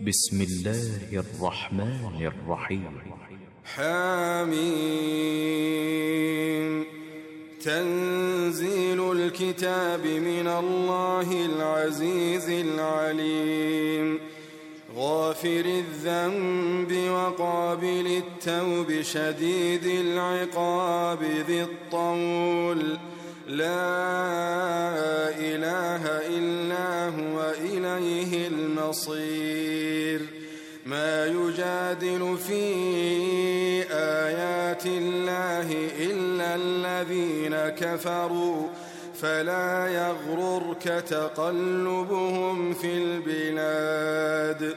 بسم الله الرحمن الرحيم. حميم. تنزيل الكتاب من الله العزيز العليم. غافر الذنب وقابل التوب شديد العقاب ذي الطول. لا إله إلا هو إليه المصير. ما يجادل في آيات الله إلا الذين كفروا فلا يغررك تقلبهم في البلاد.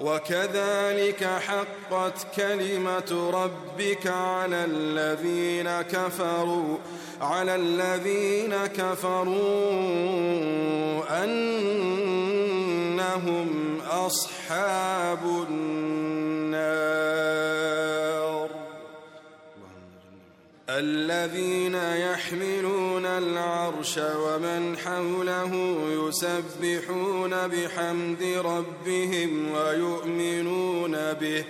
وكذلك حقت كلمة ربك على الذين كفروا على الذين كفروا أنهم أصحاب النار. الذين يحملون العرش ومن حوله يسبحون بحمد ربهم ويؤمنون به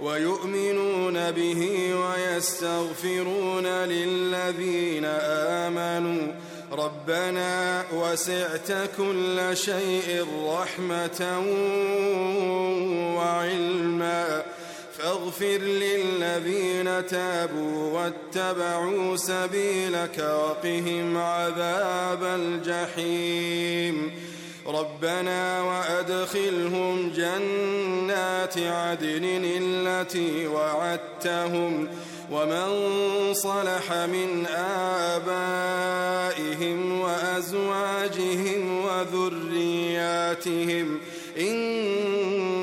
ويؤمنون به ويستغفرون للذين آمنوا. ربنا وسعت كل شيء رحمة وعلما. فاغفر للذين تابوا واتبعوا سبيلك وقهم عذاب الجحيم. ربنا وأدخلهم جنات عدن التي وعدتهم ومن صلح من آبائهم وأزواجهم وذرياتهم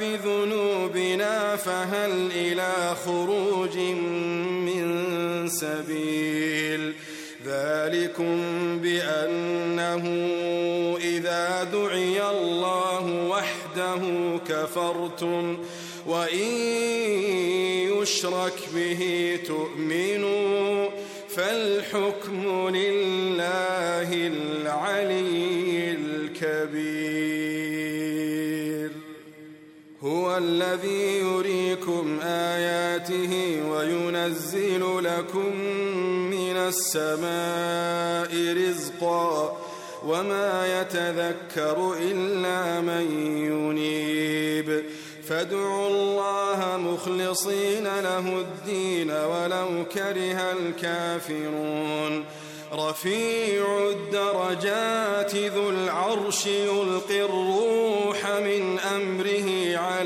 بذنوبنا فهل إلى خروج من سبيل؟ ذلكم بأنه إذا دعي الله وحده كفرتم وإن يشرك به تؤمنوا فالحكم لله العلي الذي يريكم آياته وينزل لكم من السماء رزقا وما يتذكر إلا من ينيب. فادعوا الله مخلصين له الدين ولو كره الكافرون. رفيع الدرجات ذو العرش يلقي الروح من أمره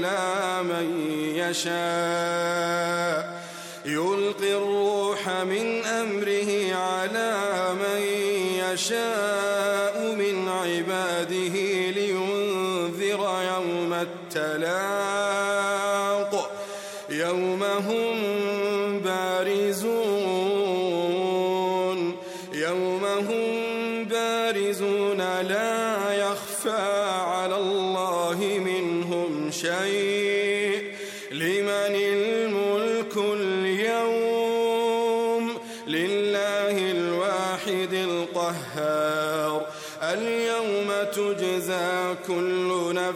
على من يشاء. يلقي الروح من أمره على من يشاء من عباده لينذر يوم التلاق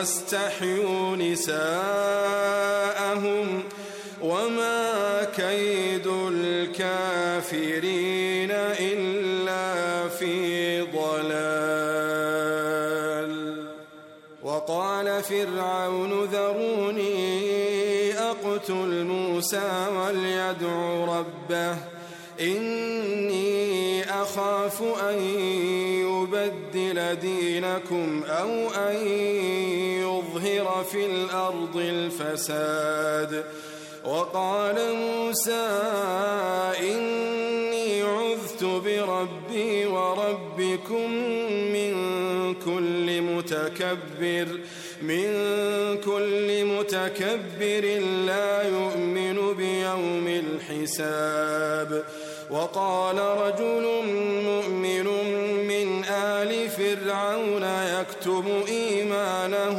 واستحيوا نساءهم وما كيد الكافرين إلا في ضلال. وقال فرعون ذروني أقتل موسى وليدع ربه إني أخاف أن يبدل دينكم أو أن في الأرض الفساد وقال موسى إني عذت بربي وربكم من كل متكبر من كل متكبر لا يؤمن بيوم الحساب وقال رجل مؤمن من آل فرعون يكتب إيمانه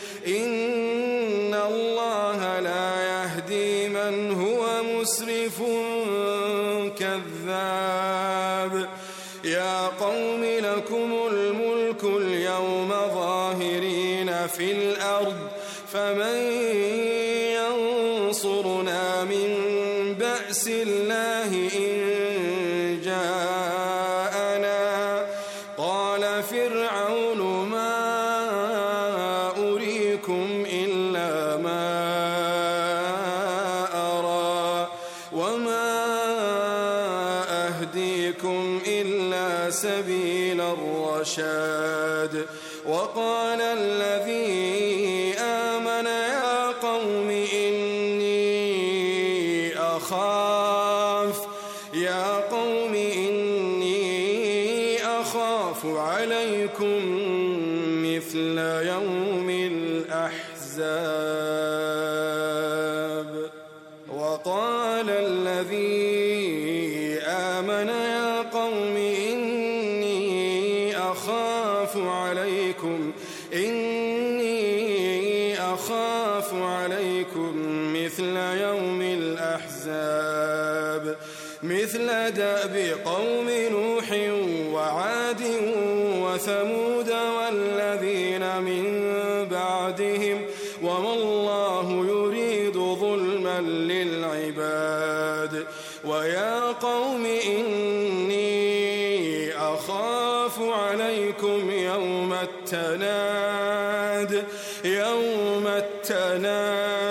إن الله لا قوم إني أخاف وثمود والذين من بعدهم وما الله يريد ظلما للعباد ويا قوم إني أخاف عليكم يوم التناد يوم التناد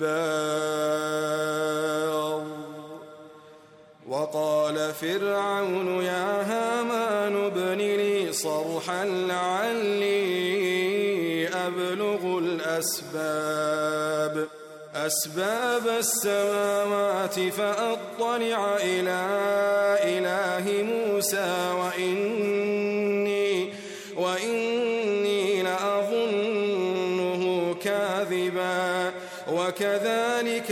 جبار وقال فرعون يا هامان ابن لي صرحا لعلي أبلغ الأسباب. أسباب السماوات فأطلع إلى إله موسى وإني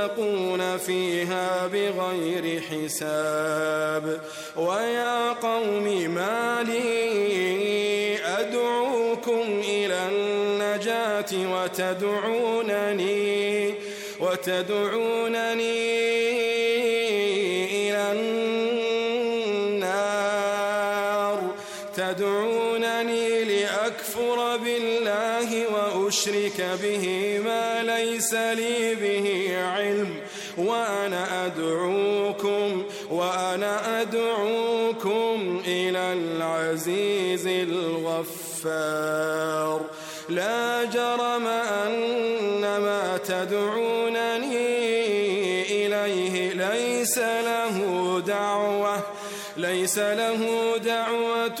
يرزقون فيها بغير حساب. ويا قوم ما لي أدعوكم إلى النجاة وتدعونني وتدعونني إلى النار. تدعونني لأكفر بالله وأشرك به ما ليس لي به وأنا أدعوكم وأنا أدعوكم إلى العزيز الغفار. لا جرم أن ما تدعونني إليه ليس له دعوة ليس له دعوة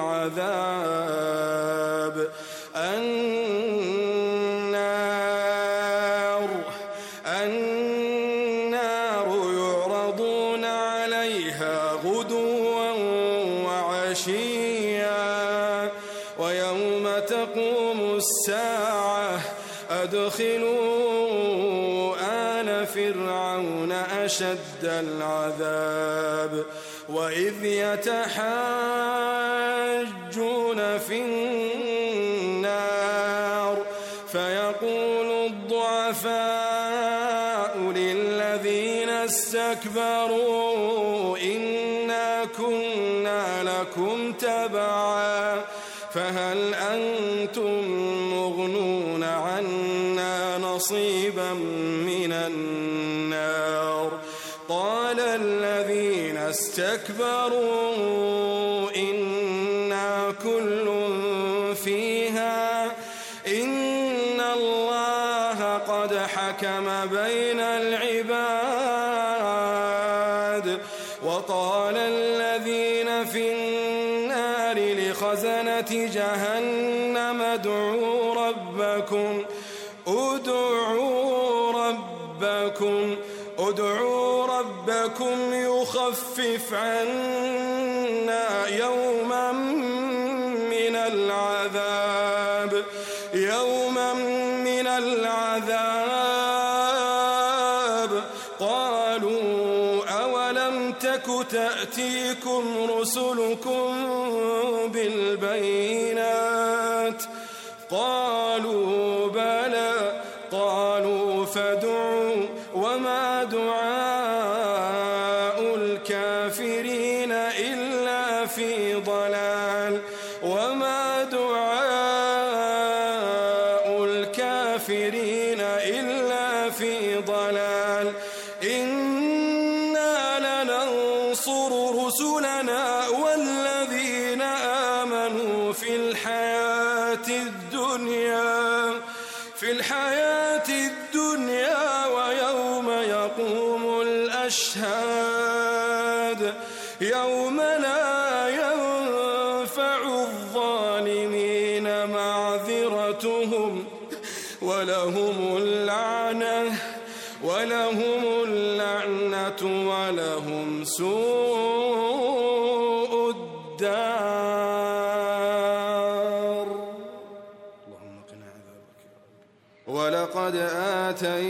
العذاب. النار النار يعرضون عليها غدوا وعشيا. ويوم تقوم الساعة أدخلوا آل فرعون أشد العذاب. وإذ يتحاجون للذين استكبروا إنا كنا لكم تبعا فهل أنتم مغنون عنا نصيبا من النار؟ قال الذين استكبروا ربكم يخفف عنا يوما من العذاب يوما من العذاب. قالوا أولم تك تأتيكم رسلكم الأشهاد يوم لا ينفع الظالمين معذرتهم ولهم اللعنة ولهم اللعنة ولهم سوء الدار. اللهم قنا عذابك. ولقد آتينا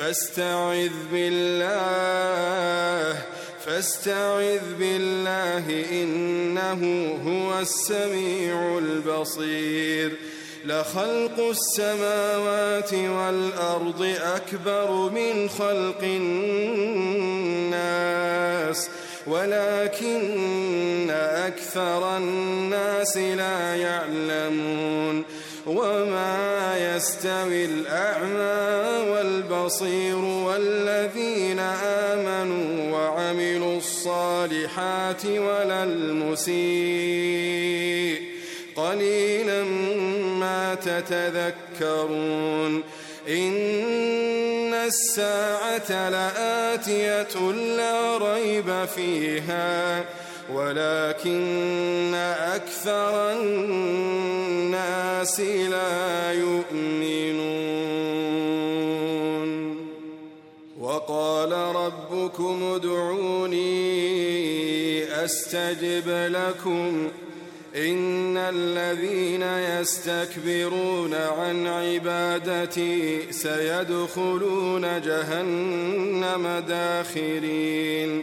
فاستعذ بالله فاستعذ بالله إنه هو السميع البصير. لخلق السماوات والأرض أكبر من خلق الناس ولكن أكثر الناس لا يعلمون. وما يستوي الأعمى والبصير والذين آمنوا وعملوا الصالحات ولا المسيء قليلا ما تتذكرون إن الساعة لآتية لا ريب فيها ولكن أكثر الناس لا يؤمنون. وقال ربكم ادعوني أستجب لكم. إن الذين يستكبرون عن عبادتي سيدخلون جهنم داخرين.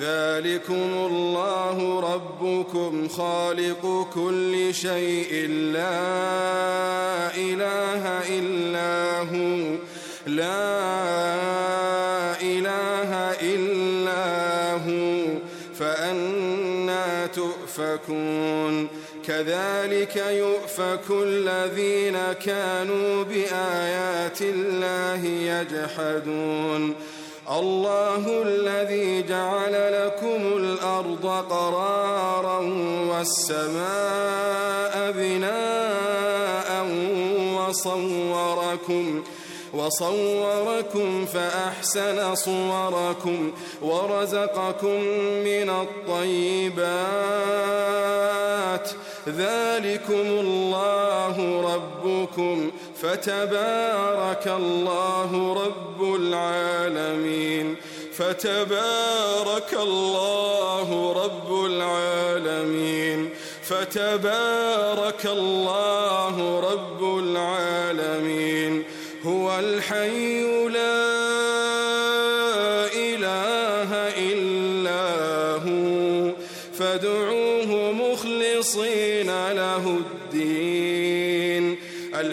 ذلكم الله ربكم خالق كل شيء. لا إله إلا هو. لا إله إلا هو. فأنا تؤفكون. كذلك يؤفك الذين كانوا بآيات الله يجحدون. الله الذي جعل لكم الأرض قرارا والسماء بناء وصوركم وصوركم فأحسن صوركم ورزقكم من الطيبات. ذلكم الله ربكم فتبارك الله رب العالمين. فتبارك الله رب العالمين. فتبارك الله رب العالمين. هو الحي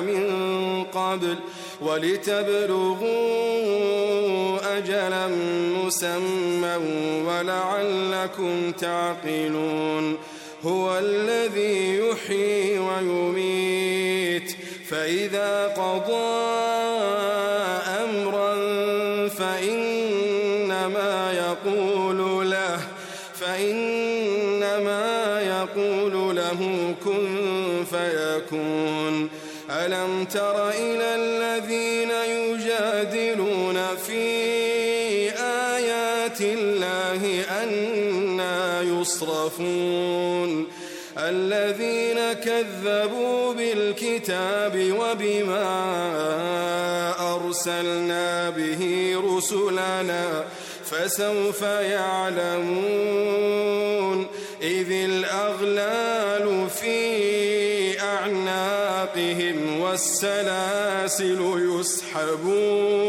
من قبل ولتبلغوا أجلا مسمى ولعلكم تعقلون هو الذي يحيي ويميت فإذا قضى أمرا فإنما يقول له فإنما يقول له كن فيكون ألم تر إلى الذين يجادلون في آيات الله أنا يصرفون الذين كذبوا بالكتاب وبما أرسلنا به رسلنا فسوف يعلمون إذ الأغلال في أعناقهم والسلاسل يسحبون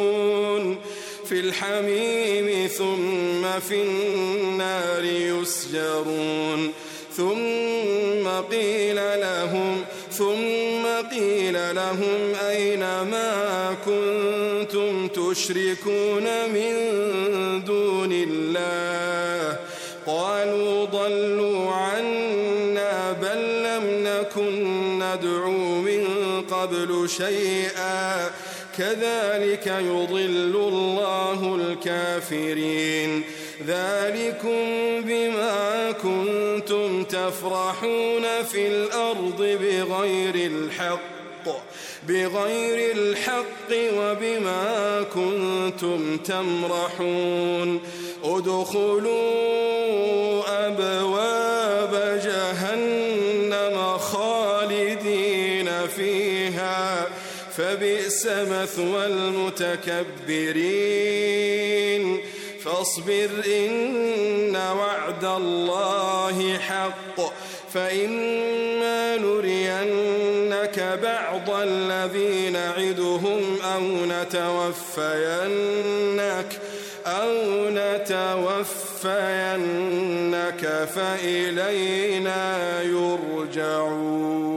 في الحميم ثم في النار يسجرون ثم قيل لهم ثم قيل لهم أين ما كنتم تشركون من دون الله ندعو من قبل شيئا. كذلك يضل الله الكافرين. ذلكم بما كنتم تفرحون في الأرض بغير الحق بغير الحق وبما كنتم تمرحون. ادخلوا أبواب فبئس مثوى المتكبرين. فاصبر إن وعد الله حق. فإما نرينك بعض الذي نعدهم أو نتوفينك أو نتوفينك فإلينا يرجعون.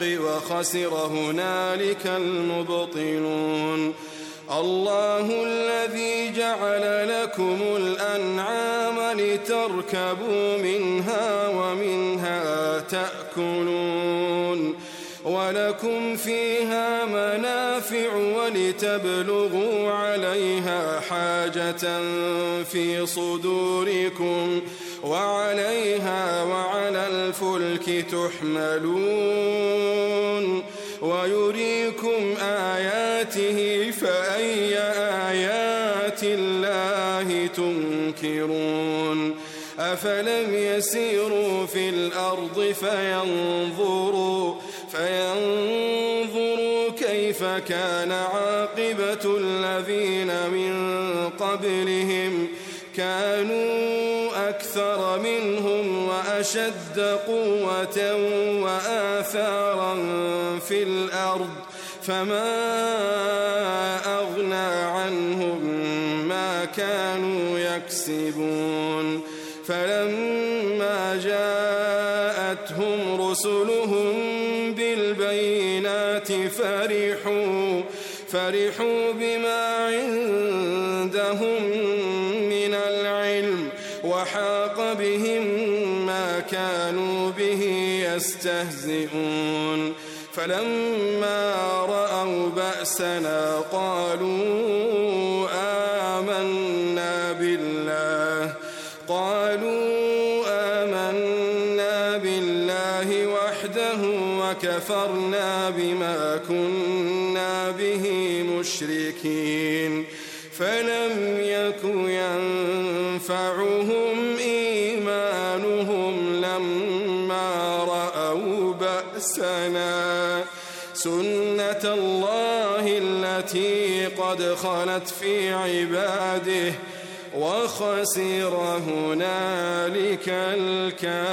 بالحق وخسر هنالك المبطلون. الله الذي جعل لكم الأنعام لتركبوا منها ومنها تأكلون. ولكم فيها منافع ولتبلغوا عليها حاجة في صدوركم. وعليها وعلى الفلك تحملون ويريكم آياته فأي آيات الله تنكرون أفلم يسيروا في الأرض فينظروا فينظروا كيف كان عاقبة الذين من قبلهم وأشد قوة وآثارا في الأرض فما أغنى عنهم ما كانوا يكسبون فلما جاءتهم رسلهم بالبينات فرحوا فرحوا بما عندهم من العلم وحاق بهم كانوا به يستهزئون. فلما رأوا بأسنا قالوا آمنا بالله قالوا آمنا بالله وحده وكفرنا بما كنا به مشركين. قد خلت في عباده وخسر هنالك الكافرون.